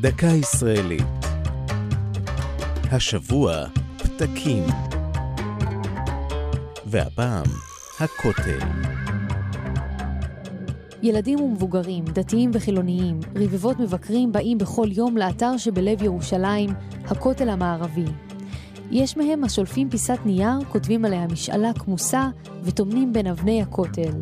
דקה ישראלית. השבוע פתקים. והפעם הכותל. ילדים ומבוגרים, דתיים וחילוניים, רבבות מבקרים באים בכל יום לאתר שבלב ירושלים, הכותל המערבי. יש מהם השולפים פיסת נייר, כותבים עליה משאלה כמוסה וטומנים בין אבני הכותל.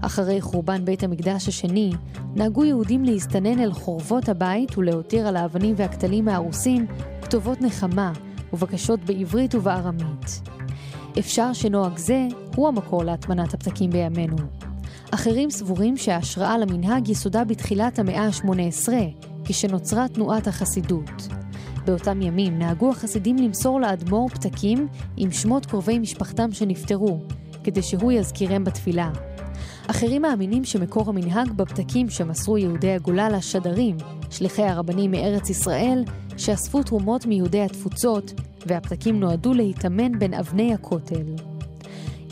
אחרי חורבן בית המקדש השני, נהגו יהודים להסתנן אל חורבות הבית ולהותיר על האבנים והכתלים ההרוסים כתובות נחמה ובקשות בעברית ובארמית. אפשר שנוהג זה הוא המקור להטמנת הפתקים בימינו. אחרים סבורים שההשראה למנהג יסודה בתחילת המאה ה-18, כשנוצרה תנועת החסידות. באותם ימים נהגו החסידים למסור לאדמו"ר פתקים עם שמות קרובי משפחתם שנפטרו, כדי שהוא יזכירם בתפילה. אחרים מאמינים שמקור המנהג בפתקים שמסרו יהודי הגולה לשדרים, שליחי הרבנים מארץ ישראל, שאספו תרומות מיהודי התפוצות, והפתקים נועדו להתאמן בין אבני הכותל.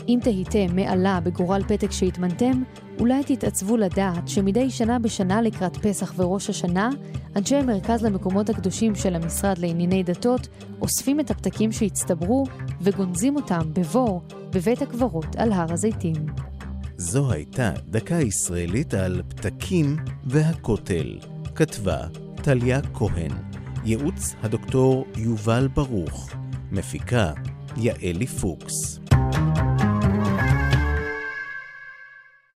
אם תהיתם מה עלה בגורל פתק שהתמנתם, אולי תתעצבו לדעת שמדי שנה בשנה לקראת פסח וראש השנה, אנשי המרכז למקומות הקדושים של המשרד לענייני דתות אוספים את הפתקים שהצטברו וגונזים אותם בבור בבית הקברות על הר הזיתים. זו הייתה דקה ישראלית על פתקים והכותל. כתבה טליה כהן. ייעוץ הדוקטור יובל ברוך. מפיקה יעלי פוקס.